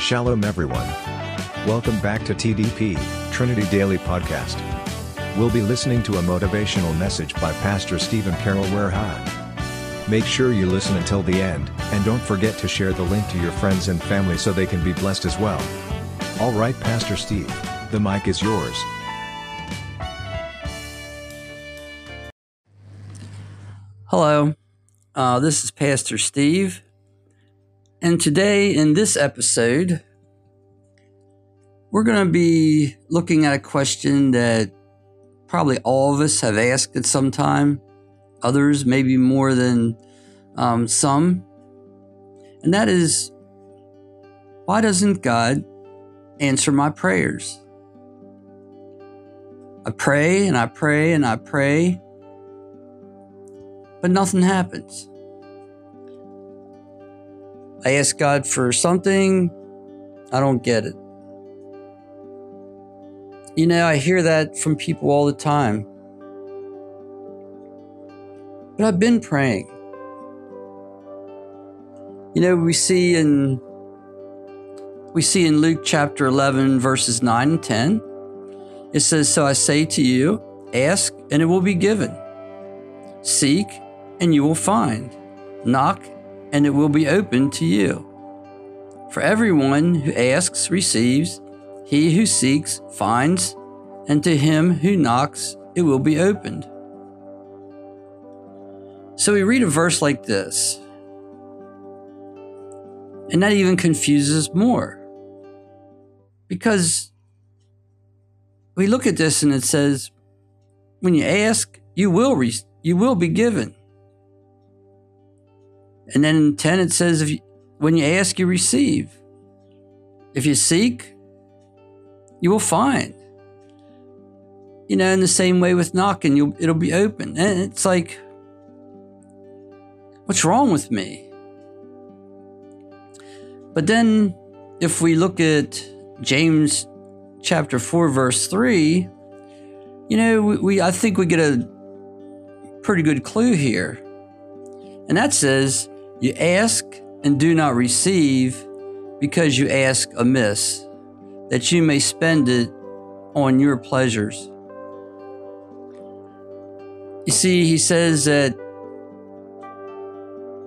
Shalom, everyone. Welcome back to TDP, Trinity Daily Podcast. We'll be listening to a motivational message by Pastor Stephen Carroll Werha. Make sure you listen until the end, and don't forget to share the link to your friends and family so they can be blessed as well. All right, Pastor Steve, the mic is yours. Hello, uh, this is Pastor Steve, and today in this episode, we're going to be looking at a question that probably all of us have asked at some time, others maybe more than um, some, and that is why doesn't God answer my prayers? I pray and I pray and I pray but nothing happens. I ask God for something, I don't get it. You know, I hear that from people all the time. But I've been praying. You know, we see in we see in Luke chapter 11 verses 9 and 10. It says, "So I say to you, ask and it will be given. Seek and you will find. Knock, and it will be opened to you. For everyone who asks receives, he who seeks finds, and to him who knocks it will be opened. So we read a verse like this, and that even confuses more. Because we look at this and it says, when you ask, you will, re- you will be given. And then in 10, it says, if you, when you ask, you receive. If you seek, you will find. You know, in the same way with knocking, you'll, it'll be open. And it's like, what's wrong with me? But then, if we look at James chapter 4, verse 3, you know, we, we I think we get a pretty good clue here. And that says, you ask and do not receive because you ask amiss, that you may spend it on your pleasures. You see, he says that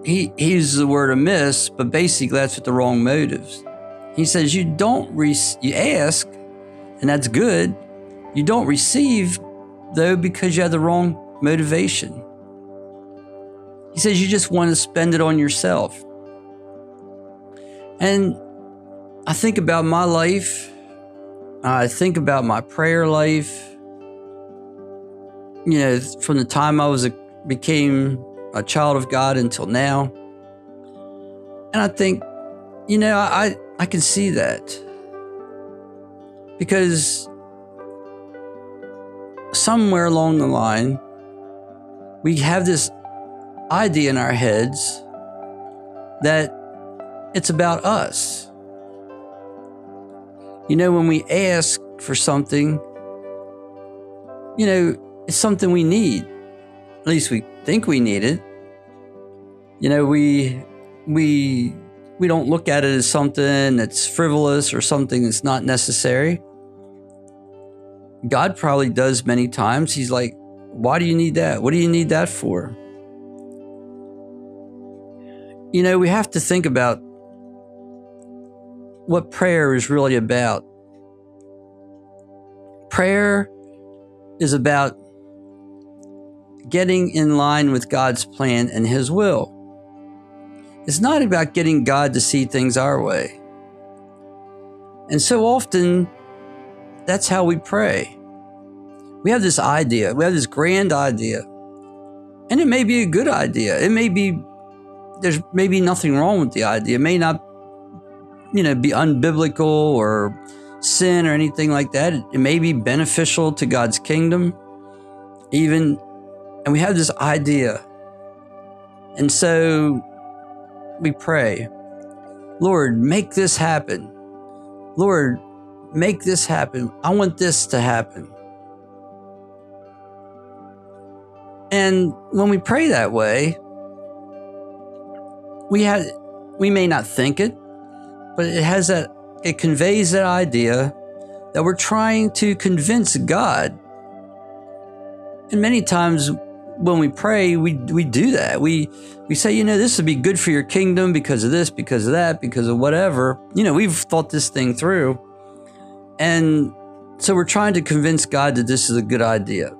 he, he uses the word amiss, but basically that's with the wrong motives. He says you don't re- you ask, and that's good. You don't receive though because you have the wrong motivation. He says you just want to spend it on yourself. And I think about my life. I think about my prayer life. You know, from the time I was a, became a child of God until now. And I think, you know, I I can see that. Because somewhere along the line, we have this idea in our heads that it's about us. You know, when we ask for something, you know, it's something we need. At least we think we need it. You know, we we we don't look at it as something that's frivolous or something that's not necessary. God probably does many times. He's like, why do you need that? What do you need that for? You know, we have to think about what prayer is really about. Prayer is about getting in line with God's plan and His will. It's not about getting God to see things our way. And so often, that's how we pray. We have this idea, we have this grand idea, and it may be a good idea. It may be there's maybe nothing wrong with the idea. It may not, you know, be unbiblical or sin or anything like that. It, it may be beneficial to God's kingdom, even. And we have this idea. And so we pray, Lord, make this happen. Lord, make this happen. I want this to happen. And when we pray that way, we had we may not think it, but it has that it conveys that idea that we're trying to convince God. And many times when we pray, we, we do that. We, we say, you know, this would be good for your kingdom because of this, because of that, because of whatever. You know, we've thought this thing through. And so we're trying to convince God that this is a good idea.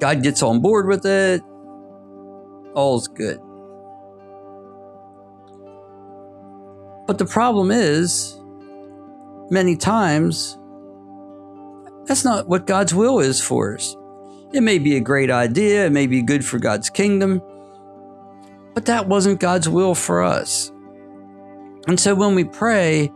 God gets on board with it. All's good. But the problem is, many times, that's not what God's will is for us. It may be a great idea, it may be good for God's kingdom, but that wasn't God's will for us. And so when we pray,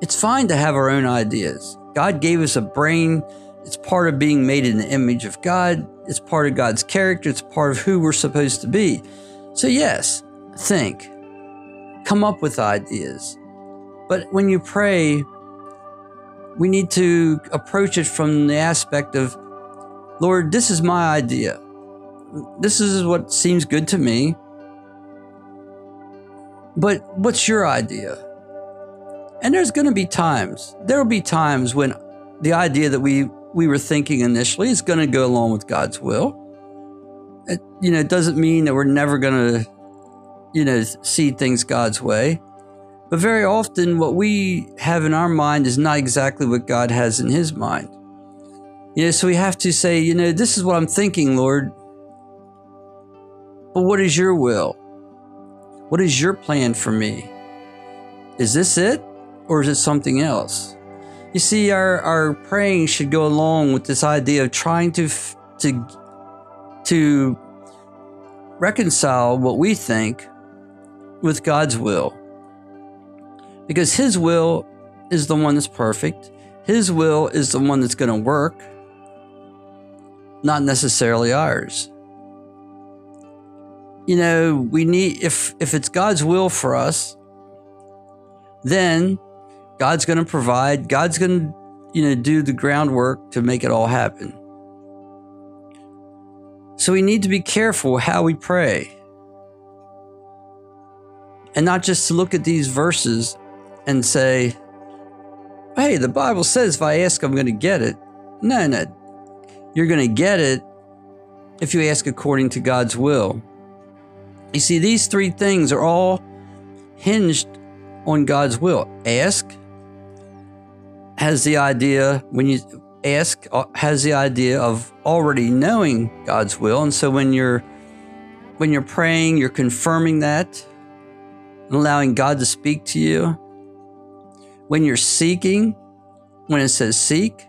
it's fine to have our own ideas. God gave us a brain. It's part of being made in the image of God. It's part of God's character. It's part of who we're supposed to be. So, yes, think, come up with ideas. But when you pray, we need to approach it from the aspect of Lord, this is my idea. This is what seems good to me. But what's your idea? And there's going to be times, there will be times when the idea that we, we were thinking initially is going to go along with God's will. It, you know, it doesn't mean that we're never going to, you know, see things God's way. But very often, what we have in our mind is not exactly what God has in His mind. You know, so we have to say, you know, this is what I'm thinking, Lord. But what is your will? What is your plan for me? Is this it? Or is it something else? You see, our, our praying should go along with this idea of trying to, to, to reconcile what we think with God's will. Because His will is the one that's perfect. His will is the one that's going to work not necessarily ours. You know, we need if if it's God's will for us, then God's going to provide, God's going to, you know, do the groundwork to make it all happen. So we need to be careful how we pray. And not just to look at these verses and say, hey, the Bible says if I ask, I'm going to get it. No, no. You're going to get it if you ask according to God's will. You see, these three things are all hinged on God's will. Ask has the idea, when you ask, uh, has the idea of already knowing God's will. And so when you're when you're praying, you're confirming that and allowing God to speak to you. When you're seeking, when it says seek,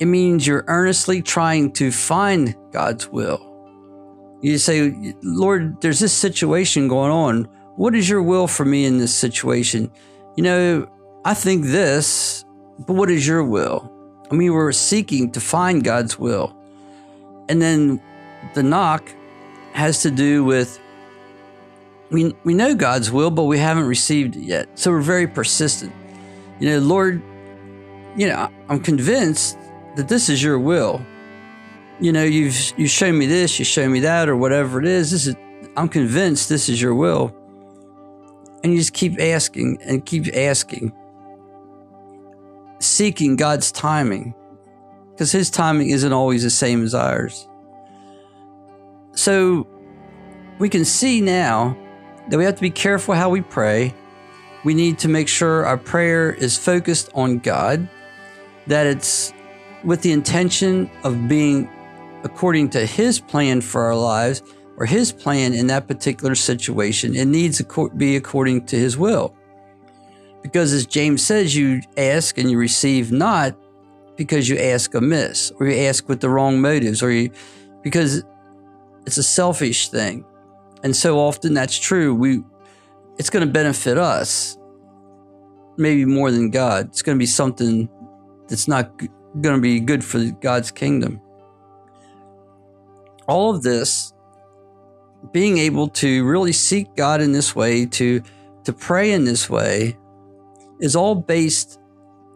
it means you're earnestly trying to find God's will. You say, Lord, there's this situation going on. What is your will for me in this situation? You know, I think this, but what is your will? I mean, we're seeking to find God's will. And then the knock has to do with we, we know God's will, but we haven't received it yet. So we're very persistent. You know, Lord, you know, I'm convinced that this is your will. You know, you've you show me this, you show me that, or whatever it is. This is I'm convinced this is your will. And you just keep asking and keep asking, seeking God's timing, because His timing isn't always the same as ours. So we can see now that we have to be careful how we pray. We need to make sure our prayer is focused on God, that it's with the intention of being according to His plan for our lives or His plan in that particular situation. It needs to be according to His will. Because as James says, you ask and you receive not because you ask amiss or you ask with the wrong motives or you, because it's a selfish thing. And so often that's true. We, it's going to benefit us maybe more than God. It's going to be something that's not going to be good for God's kingdom. All of this, being able to really seek God in this way, to, to pray in this way, is all based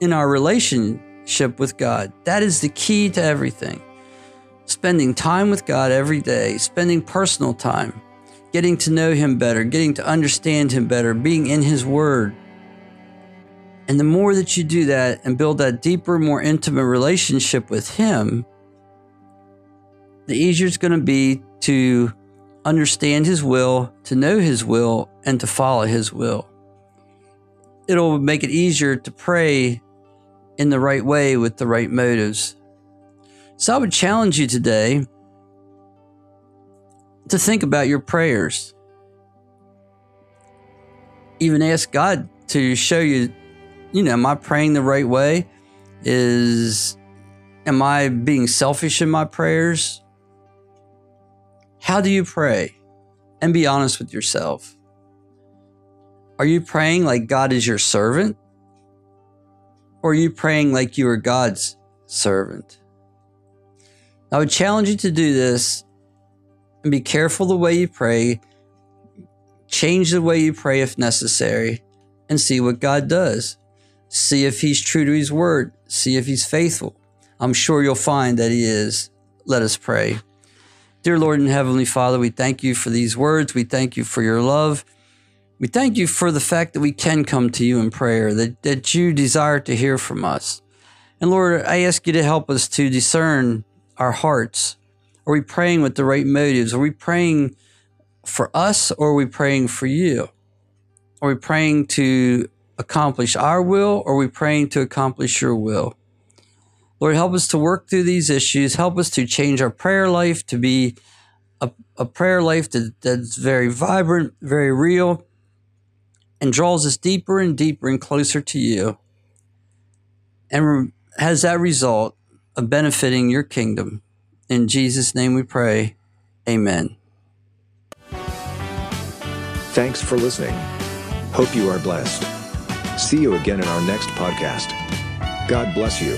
in our relationship with God. That is the key to everything. Spending time with God every day, spending personal time, getting to know Him better, getting to understand Him better, being in His Word. And the more that you do that and build that deeper, more intimate relationship with Him, the easier it's going to be to understand His will, to know His will, and to follow His will. It'll make it easier to pray in the right way with the right motives. So I would challenge you today to think about your prayers. Even ask God to show you, you know, am I praying the right way? Is am I being selfish in my prayers? How do you pray? And be honest with yourself. Are you praying like God is your servant? Or are you praying like you are God's servant? I would challenge you to do this be careful the way you pray. Change the way you pray if necessary and see what God does. See if He's true to His word. See if He's faithful. I'm sure you'll find that He is. Let us pray. Dear Lord and Heavenly Father, we thank you for these words. We thank you for your love. We thank you for the fact that we can come to you in prayer, that, that you desire to hear from us. And Lord, I ask you to help us to discern our hearts. Are we praying with the right motives? Are we praying for us or are we praying for you? Are we praying to accomplish our will or are we praying to accomplish your will? Lord, help us to work through these issues. Help us to change our prayer life to be a, a prayer life that, that's very vibrant, very real, and draws us deeper and deeper and closer to you. And has that result of benefiting your kingdom. In Jesus' name we pray. Amen. Thanks for listening. Hope you are blessed. See you again in our next podcast. God bless you.